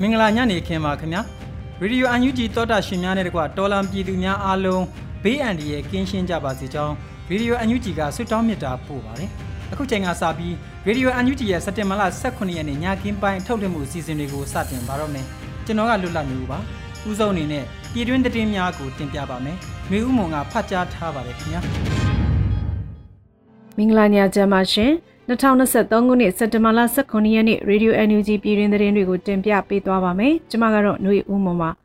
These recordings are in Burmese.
မင်္ဂလာညနေခင်းပါခင်ဗျာရေဒီယိုအန်ယူဂျီတောတာရှင်များနဲ့တကွတော်လံပြည်သူများအားလုံးဘေးအန္တရာယ်ကင်းရှင်းကြပါစေကြောင်းရေဒီယိုအန်ယူဂျီကဆွတောင်းမြတ်တာပို့ပါတယ်အခုချိန်ကစပြီးရေဒီယိုအန်ယူဂျီရဲ့စက်တင်ဘာလ18ရက်နေ့ညကင်းပိုင်းထုတ်လွှင့်မှုအစီအစဉ်တွေကိုစတင်ပါတော့မယ်ကျွန်တော်ကလွတ်လပ်နေဦးပါဥဆုံးအနေနဲ့ပြည်တွင်းသတင်းများကိုတင်ပြပါမယ်မေဦးမွန်ကဖတ်ကြားထားပါတယ်ခင်ဗျာမင်္ဂလာညချမ်းပါရှင် 2023ခုနှစ်စက်တင်ဘာလ18ရက်နေ့ Radio NUG ပြည်တွင်သတင်းတွေကိုတင်ပြပေးသွားပါမယ်။ကျွန်မကတော့ຫນွေဦးမွန်ပါ။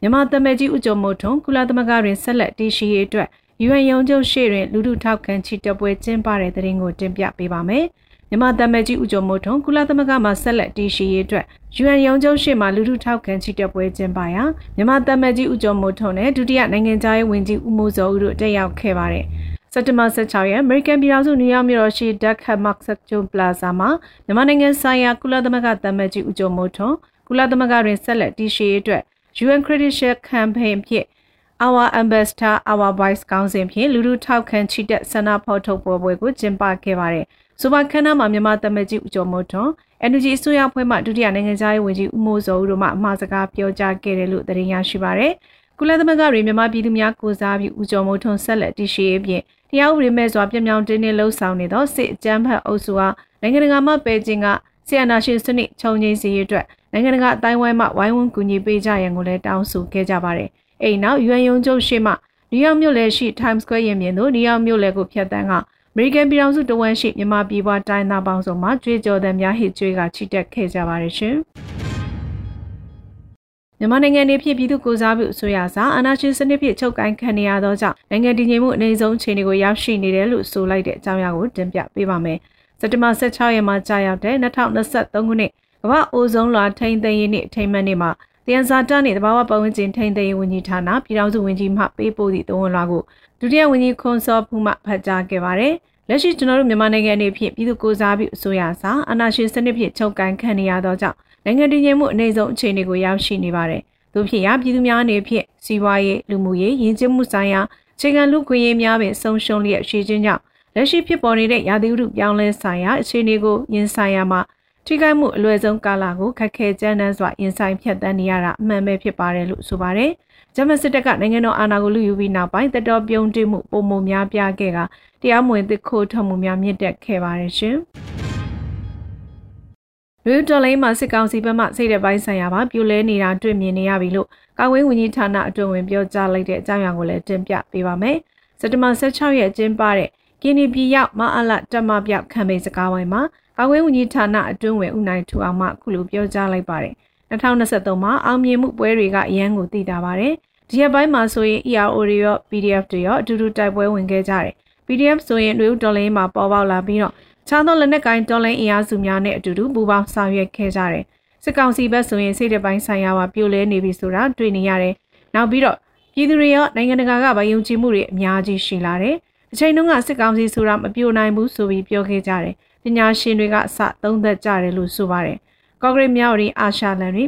မြန်မာတမန်ကြီးဦးကျော်မိုးထွန်းကုလသမဂ္ဂတွင်ဆက်လက်တည်ရှိရေးအတွက် UN ရုံးချုပ်ရှေ့တွင်လူထုထောက်ခံချီတက်ပွဲကျင်းပတဲ့သတင်းကိုတင်ပြပေးပါမယ်။မြန်မာတမန်ကြီးဦးကျော်မိုးထွန်းကုလသမဂ္ဂမှဆက်လက်တည်ရှိရေးအတွက် UN ရုံးချုပ်ရှေ့မှာလူထုထောက်ခံချီတက်ပွဲကျင်းပရာမြန်မာတမန်ကြီးဦးကျော်မိုးထွန်းနဲ့ဒုတိယနိုင်ငံသားရေးဝန်ကြီးဦးမိုးစောဦးတို့တက်ရောက်ခဲ့ပါတယ်။ စက်တင်ဘာ16ရက်အမေရိကန်ပြည်ထောင်စုနယူးယောက်မြို့တော်ရှိ Duck Hut Market Zone Plaza မှာမြန်မာနိုင်ငံဆိုင်ရာကုလသမဂ္ဂတမန်ကြီးဦးကျော်မိုးထွန်းကုလသမဂ္ဂတွင်ဆက်လက်တည်ရှိရေးအတွက် UN Credential Campaign ဖြင့် Our Ambassador Our Voice ကောင်းစဉ်ဖြင့်လူလူထောက်ခံချီတက်ဆန္ဒဖော်ထုတ်ပွဲပွဲကိုကျင်းပခဲ့ပါတယ်။ဆိုပါခန်းနာမှာမြန်မာတမန်ကြီးဦးကျော်မိုးထွန်း NUG အစိုးရဖွဲ့မှဒုတိယနိုင်ငံသားရေးဝန်ကြီးဦးမိုးစောဦးတို့မှအမှားစကားပြောကြားခဲ့တယ်လို့သတင်းရရှိပါရယ်။ကုလသမဂ္ဂတွင်မြန်မာပြည်သူများကိုစားပြီးဦးကျော်မိုးထွန်းဆက်လက်တည်ရှိရေးဖြင့် တရားဥပဒေမဲ့စွာပြပြောင်းတင်းတင်းလှုပ်ဆောင်နေသောစစ်အကြမ်းဖက်အုပ်စုဟာနိုင်ငံတကာမှပယ်ခြင်းကဆီယနာရှင်စနစ်ခြုံငိမ့်စေရအတွက်နိုင်ငံတကာအတိုင်းဝိုင်းမှဝိုင်းဝန်းကူညီပေးကြရန်ကိုလည်းတောင်းဆိုခဲ့ကြပါတယ်။အဲဒီနောက် UN ရုံးချုပ်ရှိမှနယူးယောက်မြို့လယ်ရှိ Times Square ရင်ပြင်သို့နယူးယောက်မြို့လယ်ကိုဖျက်ဆီးကအမေရိကန်ပြည်ထောင်စုတဝန်ရှိမြန်မာပြည်ပွားတိုင်းသားပေါင်းစုံမှကြွေးကြော်သံများဟစ်ကြွေးကချီတက်ခဲ့ကြပါတယ်ရှင်။ မြန်မာနိုင်ငံနေဖြစ်ပြည်သူကိုစားပြုအစိုးရစာအာဏာရှင်စနစ်ဖြင့်ချုပ်ကိုင်ခံနေရသောကြောင့်နိုင်ငံတည်ငြိမ်မှုအနေဆုံးအခြေအနေကိုရောက်ရှိနေတယ်လို့ဆိုလိုက်တဲ့အကြောင်းအရာကိုတင်ပြပေးပါမယ်။စက်တင်ဘာ16ရက်မှာကြာရောက်တဲ့2023ခုနှစ်ကမ္ဘာအိုဇုံလွှာထိန်းသိမ်းရေးနှင့်ထိမ်းမှတ်နေ့မှာတယန်စာတနှင့်တဘာဝပတ်ဝန်းကျင်ထိန်းသိမ်းရေးဝန်ကြီးဌာနပြည်ထောင်စုဝန်ကြီးမှပေးပို့သည့်သုံးဝန်လွှာကိုဒုတိယဝန်ကြီးခွန်စောဖူးမှဖတ်ကြားခဲ့ပါတယ်။လက်ရှိကျွန်တော်တို့မြန်မာနိုင်ငံအနေဖြင့်ပြည်သူ့ကိုစားပြုအစိုးရစာအာဏာရှင်စနစ်ဖြင့်ချုပ်ကိုင်ခံနေရသောကြောင့် နိုင်ငံတည်ငြိမ်မှုအနေဆုံးအခြေအနေကိုရောက်ရှိနေပါတယ်။သို့ဖြစ်ရာပြည်သူများအနေဖြင့်စီးပွားရေးလူမှုရေးယဉ်ကျေးမှုဆိုင်ရာအခြေခံလူခွင့်ရေးများပင်ဆုံးရှုံးလျက်ရှိခြင်းကြောင့်လက်ရှိဖြစ်ပေါ်နေတဲ့ရာသီဥတုပြောင်းလဲဆိုင်ရာအခြေအနေကိုရင်ဆိုင်ရမှာထိခိုက်မှုအလွယ်ဆုံးကာလကိုခက်ခဲကြမ်းတမ်းစွာရင်ဆိုင်ဖြတ်တန်းနေရတာအမှန်ပဲဖြစ်ပါတယ်လို့ဆိုပါတယ်။ဂျမစစ်တပ်ကနိုင်ငံတော်အာဏာကိုလူယူပြီးနောက်ပိုင်းတတော်ပြုံးတိမှုပုံမများပြားခဲ့ကတရားမဝင်သစ်ခိုးထုတ်မှုများမြင့်တက်ခဲ့ပါတယ်ရှင်။ လူတော်လိုင်းမှာစစ်ကောင်စီဘက်မှစိတ်တဲ့ပိုင်းဆိုင်ရာပါပြိုလဲနေတာတွေ့မြင်နေရပြီလို့ကာဝင်းဝန်ကြီးဌာနအတွင်းဝင်ပြောကြားလိုက်တဲ့အကြောင်းအရာကိုလည်းတင်ပြပေးပါမယ်။စက်တဘာ16ရက်ကျင်းပတဲ့ကင်းနီပြည်ရောက်မအလတမပြောက်ခံမိတ်စကားဝိုင်းမှာကာဝင်းဝန်ကြီးဌာနအတွင်းဝင်ဦးနိုင်ထူအောင်မှအခုလိုပြောကြားလိုက်ပါတယ်။2023မှာအောင်မြင်မှုပွဲတွေကအရန်ကိုသိတာပါတယ်။ဒီရက်ပိုင်းမှာဆိုရင် ERO တွေရော PDF တွေရောအတူတူတိုက်ပွဲဝင်ခဲ့ကြတယ်။ PDF ဆိုရင်လူဒေါ်လေးမှာပေါ်ပေါက်လာပြီးတော့ ခြားသောလက်နက်ကိုင်တော်လိုင်းအင်အားစုများနဲ့အတူတူပူးပေါင်းဆောင်ရွက်ခဲ့ကြတယ်။စစ်ကောင်စီဘက်ဆိုရင်စိတ်တပိုင်းဆိုင်ရာပါပြိုလဲနေပြီဆိုတာတွေ့နေရတယ်။နောက်ပြီးတော့ပြည်သူတွေရောနိုင်ငံတကာကဗယုံကြည်မှုတွေအများကြီးရှိလာတယ်။အချိန်တုန်းကစစ်ကောင်စီဆိုတာမပြိုနိုင်ဘူးဆိုပြီးပြောခဲ့ကြတယ်။ပညာရှင်တွေကအစသုံးသက်ကြတယ်လို့ဆိုပါတယ်။ကော့ဂရိတ်မြောက်ရီအာရှလန်ရီ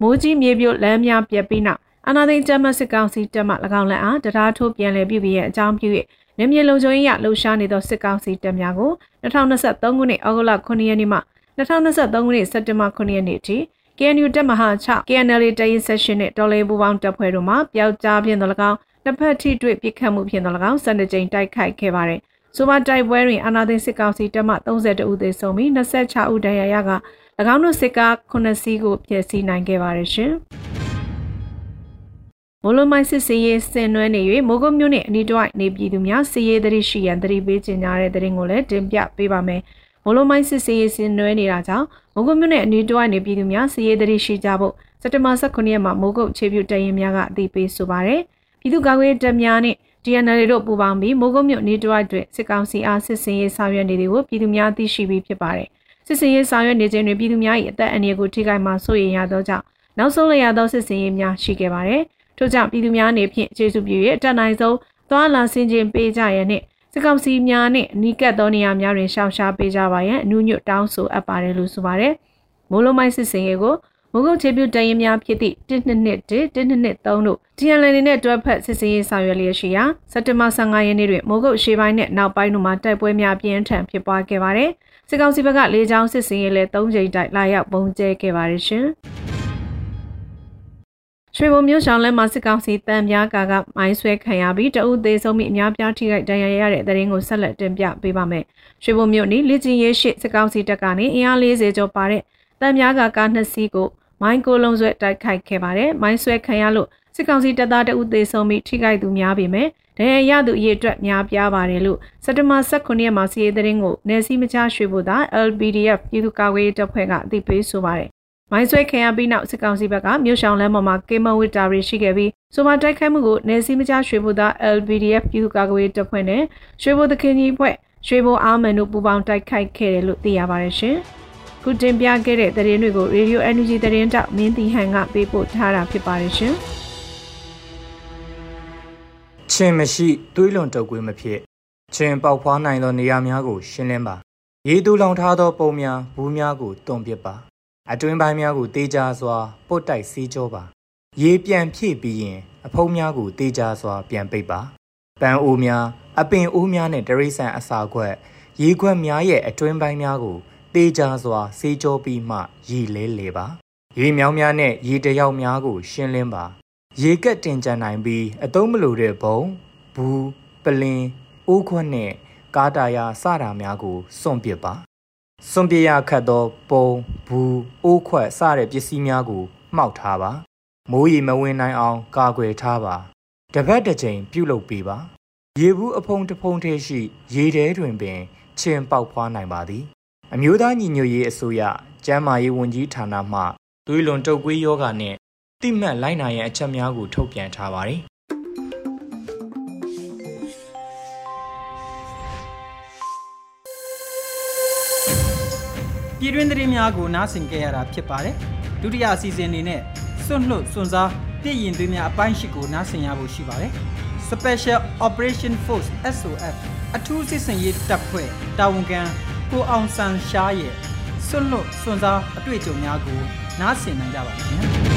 မိုးကြီးမြေပြိုလမ်းများပြက်ပြီးနောက် အနာသိန်းကျမစစ်ကောင်စီတက်မှ၎င်းလက်အားတရားထိုးပြန်လည်ပြုပြီးရဲ့အကြောင်းပြု၍နေမြေလုံခြုံရေးရလှုပ်ရှားနေသောစစ်ကောင်စီတပ်များကို2023ခုနှစ်ဩဂုတ်လ9ရက်နေ့မှ2023ခုနှစ်စက်တင်ဘာ9ရက်နေ့ထိ KNU တပ်မဟာ6 KNL တရင်ဆက်ရှင်နဲ့တော်လေးပူပေါင်းတပ်ဖွဲ့တို့မှပျောက်ကြားဖြင့်တော်၎င်းတစ်ဖက်ထိတွေ့ပစ်ခတ်မှုဖြင့်တော်၎င်းစံတကြိမ်တိုက်ခိုက်ခဲ့ပါတယ်။စဆိုပါတိုက်ပွဲတွင်အာနာသိန်းစစ်ကောင်စီတပ်မှ32ဦးသေဆုံးပြီး26ဦးဒဏ်ရာရက၎င်းတို့စစ်ကား9စီးကိုဖျက်ဆီးနိုင်ခဲ့ပါတယ်ရှင်။ မိုးလုံးမိုင်းစစ်စေးရေးဆင်နွှဲနေ၍မိုးကုတ်မြို့နယ်အနီးတစ်ဝိုက်နေပြည်သူများစီရေးတရရှိရန်တတိပေးခြင်းများတဲ့တရင်ကိုလည်းတင်ပြပေးပါမယ်။မိုးလုံးမိုင်းစစ်စေးရေးဆင်နွှဲနေတာကြောင့်မိုးကုတ်မြို့နယ်အနီးတစ်ဝိုက်နေပြည်သူများစီရေးတရရှိကြဖို့စက်တဘာ18ရက်မှာမိုးကုတ်ခြေပြုတ်တရင်များကအသိပေးဆိုပါရယ်။ပြည်သူ့ကာကွယ်တပ်များနဲ့ DNL တို့ပူးပေါင်းပြီးမိုးကုတ်မြို့နေတစ်ဝိုက်တွင်စစ်ကောင်စီအားစစ်စင်ရေးဆောင်ရွက်နေသည်ကိုပြည်သူများသိရှိပြီးဖြစ်ပါတယ်။စစ်စင်ရေးဆောင်ရွက်နေခြင်းတွင်ပြည်သူများ၏အသက်အန္တရာယ်ကိုထိခိုက်မှာစိုးရိမ်ရသောကြောင့်နောက်ဆုံးလျာသောစစ်စင်ရေးများရှိခဲ့ပါတယ်။ ထို့ကြောင့်ပြည်သူများအနေဖြင့်အခြေစုပြု၍အတက်နိုင်ဆုံးသွားလာဆင်ခြင်ပေးကြရန်နှင့်စစ်ကောင်စီများနှင့်အနီးကပ်သောနေရာများတွင်ရှောင်ရှားပေးကြပါရန်အနုညွတ်တောင်းဆိုအပ်ပါတယ်လို့ဆိုပါတယ်။မိုးလုံးမိုင်းစစ်စင်ရေးကိုမုံကုတ်ချေပြုတရင်များဖြစ်သည့်122 122 3တို့ TNL နဲ့တွဲဖက်စစ်စင်ရေးဆောင်ရွက်လျက်ရှိရာစက်တင်ဘာ15ရက်နေ့တွင်မိုးကုတ်ရှေးပိုင်းနဲ့နောက်ပိုင်းတို့မှာတိုက်ပွဲများပြင်းထန်ဖြစ်ပွားခဲ့ပါတယ်။စစ်ကောင်စီဘက်ကလေကြောင်းစစ်စင်ရေးလည်း၃ကြိမ်တိုက်လာရောက်ပုံကျဲခဲ့ပါတယ်ရှင်။ ရွှေဘုံမြို့ဆောင်လမ်းမှာစစ်ကောင်စီတန်ပြားကာကမိုင်းဆွဲခံရပြီးတအုပ်သေးဆုံးပြီးအများပြားထိခိုက်ဒဏ်ရာရတဲ့တဲ့ရင်ကိုဆက်လက်တင်ပြပေးပါမယ်။ရွှေဘုံမြို့နီလက်ကျင်ရဲရှိစစ်ကောင်စီတပ်ကနေအင်အား40ကျော်ပါတဲ့တန်ပြားကာကားနှစ်စီးကိုမိုင်းကိုလုံးဆွဲတိုက်ခိုက်ခဲ့ပါတယ်။မိုင်းဆွဲခံရလို့စစ်ကောင်စီတပ်သားတအုပ်သေးဆုံးပြီးထိခိုက်သူများပေမဲ့ဒဏ်ရာရသူအရေအတွက်များပြားပါတယ်လို့စက်တဘာ18ရက်မှာစီးရဲတဲ့ရင်ကိုနယ်စည်းမခြားရွှေဘုံသား LBDF ပြည်သူ့ကာကွယ်ရေးတပ်ဖွဲ့ကအသိပေးဆိုပါတယ် မိုင်းဆွဲခံရပြီးနောက်စစ်ကောင်စီဘက်ကမြို့ရှောင်းလမ်းပေါ်မှာကေမဝစ်တာတွေရှိခဲ့ပြီးဆိုပါတိုက်ခိုက်မှုကိုနယ်စည်းမခြားရွှေဘုသား LBDF ပြည်သူ့ကာကွယ်ရေးတပ်ဖွဲ့နဲ့ရွှေဘုသခင်ကြီးဖွဲ့ရွှေဘုအာမန်တို့ပူးပေါင်းတိုက်ခိုက်ခဲ့တယ်လို့သိရပါတယ်ရှင်။ခုတင်ပြခဲ့တဲ့သတင်းတွေကို Radio Energy သတင်းတောက်မင်းတီဟန်ကပေးပို့ထားတာဖြစ်ပါတယ်ရှင်။ချင်းမရှိသွေးလွန်တုပ်ကွေးမဖြစ်ချင်းပေါက်ဖွားနိုင်သောနေရာများကိုရှင်းလင်းပါ။ရေတူလောင်ထားသောပုံများဘူးများကိုတွန်ပစ်ပါ။ အတွင်းပိုင်းများကိုတေးကြစွာပုတ်တိုက်စီးကြောပါရေပြန်ဖြည့်ပြီးရင်အဖုံးများကိုတေးကြစွာပြန်ပိတ်ပါပန်းအိုးများအပင်အိုးများနဲ့တရိษံအစာခွက်ရေခွက်များရဲ့အတွင်းပိုင်းများကိုတေးကြစွာစေးကြောပြီးမှရေလဲလေပါရေမြောင်းများနဲ့ရေတယောက်များကို ရှင်းလင်းပါ ရေကက်တင်ကြနိုင်ပြီးအသုံးမလိုတဲ့ဘုံဘူးပလင်းအိုးခွက်နဲ့ကားတာယာစတာများကိုစွန့်ပစ်ပါ စွန့်ပစ်ရခတ်သောပုံဘူးအိုးခွက်စတဲ့ပစ္စည်းများကိုမှောက်ထားပါမိုးရီမဝင်နိုင်အောင် ကာကွယ်ထားပါတပတ်တစ်ကြိမ်ပြုတ်လုပ်ပေးပါရေဘူးအဖုံတဖုံထဲရှိ ရေထဲတွင်ပင်ချင်းပေါက်ဖွားနိုင်ပါသည် အမျိုးသားညီညွတ်ရေးအစိုးရကျန်းမာရေးဝန်ကြီးဌာနမှသွေးလွန်တုပ်ကွေးယောဂနှင့်တိမှတ်လိုက်နိုင်ရန်အချက်များကိုထုတ်ပြန်ထားပါသည် ပြည်တွင်းသတင်းများကိုနားဆင်ကြရတာဖြစ်ပါတယ်ဒုတိယအစီအစဉ်အနေနဲ့စွန့်လွတ်စွန့်စားပြည်ရင်သွေးများအပိုင်းရှိကိုနားဆင်ရဖို့ရှိပါတယ် Special Operation Force SOF အထူးစစ်ဆင်ရေးတပ်ဖွဲ့တာဝန်ခံကိုအောင်ဆန်းရှားရဲ့စွန့်လွတ်စွန့်စားအတွေ့အကြုံများကိုနားဆင်နိုင်ကြပါမယ်ခင်ဗျာ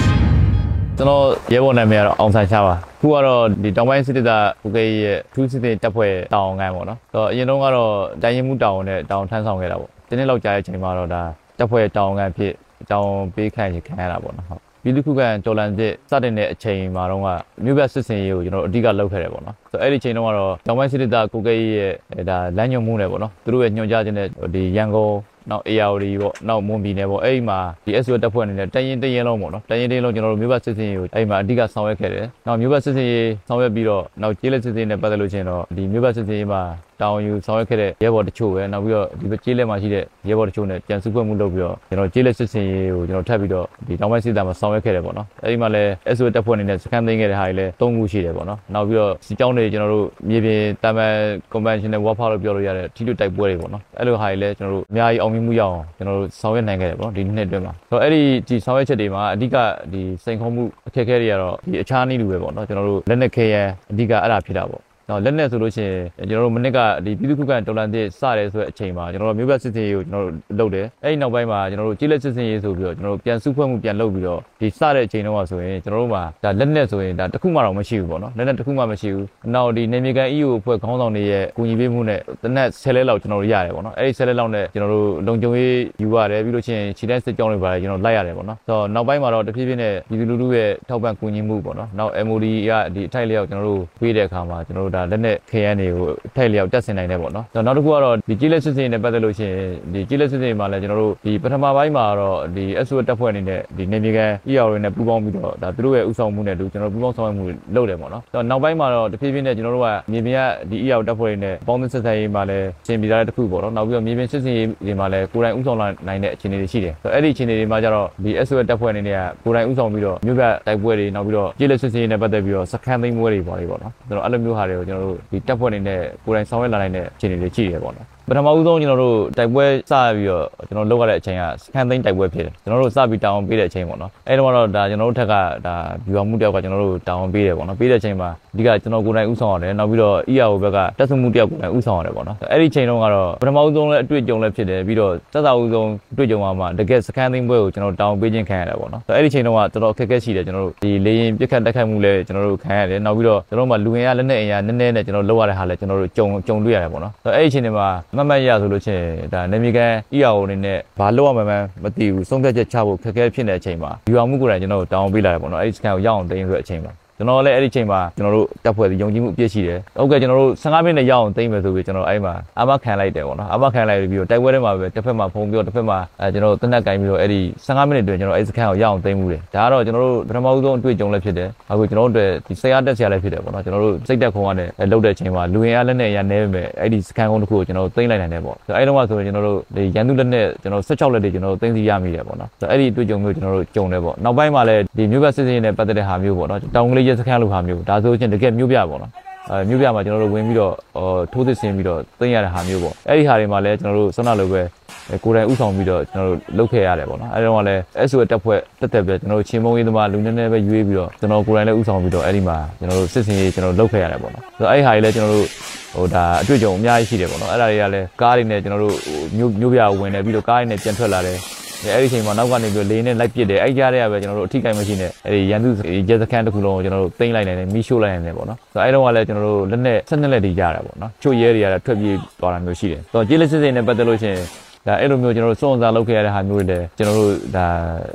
ကျွန်တော်ရဲဘော်နာမည်ကတော့အောင်ဆန်းရှားပါခုကတော့ဒီတောင်ပိုင်းစစ်တပ်ဥကေရဲ့ထူးစစ်တဲ့တပ်ဖွဲ့တောင်ငန်းပေါ့နော်ဆိုတော့အရင်တုန်းကတော့တိုင်းရင်မှုတောင်နဲ့တောင်ထမ်းဆောင်ခဲ့တာပေါ့ ဒီနေ့လောက်ကြာတဲ့အချိန်မှာတော့ဒါတပ်ဖွဲ့တောင်ကန်ဖြစ်အကြောင်းပေးခံရခံရတာပေါ့နော်ဟုတ်ပြည်သူ့ခုခံတော်လန်စစ်စတင်တဲ့အချိန်မှာတော့ကမြို့ဘက်စစ်စင်ရေးကိုကျွန်တော်အဓိကလုပ်ခဲ့တယ်ပေါ့နော်ဆိုတော့အဲ့ဒီချိန်တုန်းကတော့တောင်ပိုင်းစစ်တပ်ကိုကိရဲ့ဒါလမ်းညွှန်မှုနဲ့ပေါ့နော်သူတို့ရဲ့ညွှန်ကြားခြင်းနဲ့ဒီရန်ကုန်နောက် ARD ပေါ့နောက်မွန်ပြည်နယ်ပေါ့အဲ့ဒီမှာဒီ SO တပ်ဖွဲ့အနေနဲ့တရင်တရင်လုံးပေါ့နော်တရင်တရင်လုံးကျွန်တော်တို့မြို့ဘစစ်စင်ရေးကိုအဲ့ဒီမှာအဓိကဆောင်ရွက်ခဲ့တယ်နောက်မြို့ဘစစ်စင်ရေးဆောင်ရွက်ပြီးတော့နောက်ကျေးလက်စစ်စင်ရေးနဲ့ပတ်သက်လို့ချင်းတော့ဒီမြို့ဘစစ်စင်ရေးမှာ တောင်းယူဆောင်ရွက်ခဲ့တဲ့ရဲဘော်တချို့ပဲနောက်ပြီးတော့ဒီကျေးလက်မှာရှိတဲ့ရဲဘော်တချို့နဲ့ကြံစုဖွဲ့မှုလုပ်ပြီးတော့ကျွန်တော်ကျေးလက်စစ်စင်ရေးကိုကျွန်တော်ထပ်ပြီးတော့ဒီတောင်ပိုင်းစစ်သားမှာဆောင်ရွက်ခဲ့တယ်ပေါ့နော်အဲ့ဒီမှာလည်း SO တပ်ဖွဲ့အနေနဲ့စခန်းသိမ်းခဲ့တဲ့ဟာတွေလည်း၃ခုရှိတယ်ပေါ့နော်နောက်ပြီးတော့စီကြောင်းတွေကျွန်တော်တို့မြေပြင်တာမန် conventional warfare လို့ပြောလို့ရတဲ့ထိတွေ့တိုက်ပွဲတွေပေါ့နော်အဲ့လိုဟာတွေလည်းကျွန်တော်တို့အများကြီးအောင်မြင်မှုရအောင်ကျွန်တော်တို့ဆောင်ရွက်နိုင်ခဲ့တယ်ပေါ့နော်ဒီနှစ်အတွင်းမှာဆိုတော့အဲ့ဒီဒီဆောင်ရွက်ချက်တွေမှာအဓိကဒီစိန်ခေါ်မှုအခက်အခဲတွေကတော့ဒီအခြားနည်းလူပဲပေါ့နော်ကျွန်တော်တို့လက်နက်ခဲရန်အဓိကအဲ့ဒါဖြစ်တာပေါ့ နော်လက်နဲ့ဆိုလို့ရှိရင်ကျွန်တော်တို့မနစ်ကဒီပြည်သူ့ခုခံတော်လှန်ရေးစတယ်ဆိုတဲ့အချိန်မှာကျွန်တော်တို့မြို့ဘက်စစ်စင်ရေးကိုကျွန်တော်တို့လုပ်တယ်အဲ့ဒီနောက်ပိုင်းမှာကျွန်တော်တို့ကြီးလက်စစ်စင်ရေးဆိုပြီးတော့ကျွန်တော်တို့ပြန်စုဖွဲ့မှုပြန်လုပ်ပြီးတော့ဒီစတဲ့အချိန်တုန်းကဆိုရင်ကျွန်တော်တို့မှာဒါလက်နဲ့ဆိုရင်ဒါတစ်ခုမှတော့မရှိဘူးပေါ့နော်လက်နဲ့တစ်ခုမှမရှိဘူးနောက်ဒီနေမြေကန် EU အဖွဲ့ခေါင်းဆောင်တွေရဲ့ကူညီပေးမှုနဲ့တနက်10လဲလောက်ကျွန်တော်တို့ရတယ်ပေါ့နော်အဲ့ဒီ10လဲလောက်နဲ့ကျွန်တော်တို့လုံခြုံရေးယူရတယ်ပြီးလို့ရှိရင်ခြေတန်းစစ်ကြောင်းတွေပါတယ်ကျွန်တော်လိုက်ရတယ်ပေါ့နော်ဆိုတော့နောက်ပိုင်းမှာတော့တဖြည်းဖြည်းနဲ့ပြည်သူလူထုရဲ့ထောက်ပံ့ကူညီမှုပေါ့နော်နောက် MOD ကဒီအထိုက်လျောက်ကျွန်တော်တို့ပေးတဲ့အခါမှာကျွန်တော်တို့ဒါဒါလက်နဲ့ခရမ်းတွေကိုထိုက်လျောက်တက်ဆင်နိုင်တယ်ပေါ့နော်နောက်တစ်ခုကတော့ဒီကြီးလက်စစ်စစ်နဲ့ပတ်သက်လို့ရှိရင်ဒီကြီးလက်စစ်စစ်မှာလည်းကျွန်တော်တို့ဒီပထမပိုင်းမှာတော့ဒီ SO တက်ဖွဲ့အနေနဲ့ဒီနေမြေကန် ER တွေနဲ့ပူးပေါင်းပြီးတော့ဒါသူတို့ရဲ့ဥဆောင်မှုနဲ့တူကျွန်တော်ပူးပေါင်းဆောင်ရွက်မှုလုပ်တယ်ပေါ့နော်နောက်ပိုင်းမှာတော့တဖြည်းဖြည်းနဲ့ကျွန်တော်တို့ကမြေပြင်ကဒီ ER တက်ဖွဲ့တွေနဲ့ပေါင်းသင်းဆက်ဆံရေးမှာလည်းရှင်းပြထားတဲ့တစ်ခုပေါ့နော်နောက်ပြီးတော့မြေပြင်စစ်စင်ရေးတွေမှာလည်းကိုယ်တိုင်ဥဆောင်လာနိုင်တဲ့အခြေအနေတွေရှိတယ်အဲ့ဒီအခြေအနေတွေမှာကျတော့ဒီ SO တက်ဖွဲ့အနေနဲ့ကကိုယ်တိုင်ဥဆောင်ပြီးတော့မြို့ပြတိုက်ပွဲတွေနောက်ပြီးတော့ကြီးလက်စစ်စင်ရေးနဲ့ပတ်သက်ပြီးတော့စခန်းသိမ်းပွဲတွေပေါ့လေပေါ့နော်ကျွန်တော်အဲ့လိုမျိုးဟာတွေကိုကျွန်တော်တို့ဒီတက်ဖွဲ့အနေနဲ့ကိုယ်တိုင်ဆောင်ရွက်လာနိုင်တဲ့အခြေအနေတွေရှိတယ်ပေါ့နော် ပထမဦးဆုံးကျွန်တော်တို့တိုက်ပွဲစပြီးတော့ကျွန်တော်လုပ်ရတဲ့အချိန်ကစကန်သိန်းတိုက်ပွဲဖြစ်တယ်ကျွန်တော်တို့စပြီးတောင်းပေးတဲ့အချိန်ပေါ့နော်အဲတော့တော့ဒါကျွန်တော်တို့ထက်ကဒါဗျူဟာမှုတယောက်ကကျွန်တော်တို့တောင်းပေးတယ်ပေါ့နော်ပေးတဲ့အချိန်မှာအဓိကကျွန်တော်ကိုယ်တိုင်ဥဆောင်ရတယ်နောက်ပြီးတော့ EAO ဘက်ကတက်ဆမှုတယောက်ကိုယ်တိုင်ဥဆောင်ရတယ်ပေါ့နော်အဲ့ဒီချိန်တုန်းကတော့ပထမဦးဆုံးလည်းအတွေ့အကြုံလည်းဖြစ်တယ်ပြီးတော့သက်သာဦးဆုံးအတွေ့အကြုံမှာတကယ်စကန်သိန်းပွဲကိုကျွန်တော်တောင်းပေးခြင်းခံရတယ်ပေါ့နော်အဲ့ဒီချိန်တုန်းကတော်တော်အခက်အခဲရှိတယ်ကျွန်တော်တို့ဒီလေရင်ပြက်ခတ်တက်ခတ်မှုလည်းကျွန်တော်တို့ခံရတယ်နောက်ပြီးတော့ကျွန်တော်တို့မှာလူငယ်ရလက်နဲ့အင်ရနည်းနည်းနဲ့ကျွန်တော်လုပ်ရတဲ့ဟာလည်းကျွန်တော်တို့ကြုံကြုံတွေ့ရတယ်ပေါ့နော်အဲ့ဒီချိန်တွေမှာမမတ်ရဆိုလို့ချင်းဒါနေမီကန် EAO အနေနဲ့ဘာလို့ရမှန်းမသိဘူးဆုံးဖြတ်ချက်ချဖို့ခက်ခဲဖြစ်နေတဲ့အချိန်မှာယူအောင်မှုကိုယ်တိုင်ကျွန်တော်တို့တောင်းပေးလာတယ်ပေါ့နော်အဲ့ဒီစကန်ကိုရအောင်တင်ဆိုတဲ့အချိန်မှာ ကျွန်တော်လည်းအဲ့ဒီချိန်မှာကျွန်တော်တို့တက်ဖွဲ့ပြီးယုံကြည်မှုအပြည့်ရှိတယ်။ဟုတ်ကဲ့ကျွန်တော်တို့15မိနစ်ရအောင်သိမ့်မယ်ဆိုပြီးကျွန်တော်အဲ့မှာအမခံလိုက်တယ်ပေါ့နော်။အမခံလိုက်ပြီးတော့တိုက်ပွဲထဲမှာပဲတစ်ဖက်မှာဖုံပြီးတော့တစ်ဖက်မှာအဲကျွန်တော်တို့တနက်ကင်ပြီးတော့အဲ့ဒီ15မိနစ်တွင်ကျွန်တော်အဲ့စကန်ကိုရအောင်သိမ့်မှုတယ်။ဒါကတော့ကျွန်တော်တို့ပထမဦးဆုံးအတွေ့အကြုံလည်းဖြစ်တယ်။အခုကျွန်တော်တို့အတွက်ဒီဆရာတက်ဆရာလည်းဖြစ်တယ်ပေါ့နော်။ကျွန်တော်တို့စိတ်တက်ခုံကနေလှုပ်တဲ့ချိန်မှာလူရင်အားလက်နဲ့ရနေပဲအဲ့ဒီစကန်ကုန်းတစ်ခုကိုကျွန်တော်တို့သိမ့်လိုက်နိုင်တယ်ပေါ့။အဲ့တော့မှဆိုရင်ကျွန်တော်တို့ဒီရန်သူလက်နဲ့ကျွန်တော်16လက်တွေကျွန်တော်တို့သိမ့်စီရမိတယ်ပေါ့နော်။အဲ့ဒီအတွေ့အကြုံမျိုးကျွန်တော်တို့ကြုံတယ်ပေါ့။နောက်ပိုင်းမှာလည်းဒီမြို့ဘက်စစ်စစ်နဲ့ပတ်သက်တဲ့ဟာမျိုးပေါ့နော်။တောင်ကလေးရဲစကန်လိုဟာမျိုးဒါဆိုချင်းတကယ်မြို့ပြပေါ့နော်အဲမြို့ပြမှာကျွန်တော်တို့ဝင်ပြီးတော့ထိုးသစ်ဆင်းပြီးတော့သိရတဲ့ဟာမျိုးပေါ့အဲ့ဒီဟာတွေမှာလည်းကျွန်တော်တို့ဆွမ်းနာလိုပဲကိုယ်တိုင်ဥဆောင်ပြီးတော့ကျွန်တော်တို့လုပ်ခဲ့ရတယ်ပေါ့နော်အဲ့တော့လည်း SO တက်ဖွဲ့တက်တက်ပဲကျွန်တော်တို့ချင်းမုံရေးသမားလူနည်းနည်းပဲရွေးပြီးတော့ကျွန်တော်ကိုယ်တိုင်လည်းဥဆောင်ပြီးတော့အဲ့ဒီမှာကျွန်တော်တို့စစ်စင်ရေးကျွန်တော်လုပ်ခဲ့ရတယ်ပေါ့နော်ဆိုတော့အဲ့ဒီဟာတွေလည်းကျွန်တော်တို့ဟိုဒါအတွေ့အကြုံအများကြီးရှိတယ်ပေါ့နော်အဲ့ဒါတွေကလည်းကားတွေနဲ့ကျွန်တော်တို့မြို့မြို့ပြဝင်နေပြီးတော့ကားတွေနဲ့ပြန်ထွက်လာတယ် အဲ့ဒီအချိန်မှာနောက်ကနေပြီးလေးနဲ့လိုက်ပစ်တယ်အဲ့ကြားထဲကပဲကျွန်တော်တို့အထိကိမရှိနဲ့အဲ့ဒီရန်သူရဲစခန်းတစ်ခုလုံးကိုကျွန်တော်တို့သိမ်းလိုက်နိုင်တယ်မီးရှို့လိုက်နိုင်တယ်ပေါ့နော်ဆိုတော့အဲ့တော့ကလည်းကျွန်တော်တို့လက်နဲ့ဆက်နှစ်လက်တွေကြတာပေါ့နော်ချို့ရဲတွေကလည်းထွက်ပြေးသွားတာမျိုးရှိတယ်ဆိုတော့ကျေးလက်စစ်စစ်နဲ့ပတ်သက်လို့ရှိရင်ဒါအဲ့လိုမျိုးကျွန်တော်တို့စုံစမ်းလုပ်ခဲ့ရတဲ့ဟာမျိုးတွေလည်းကျွန်တော်တို့ဒါ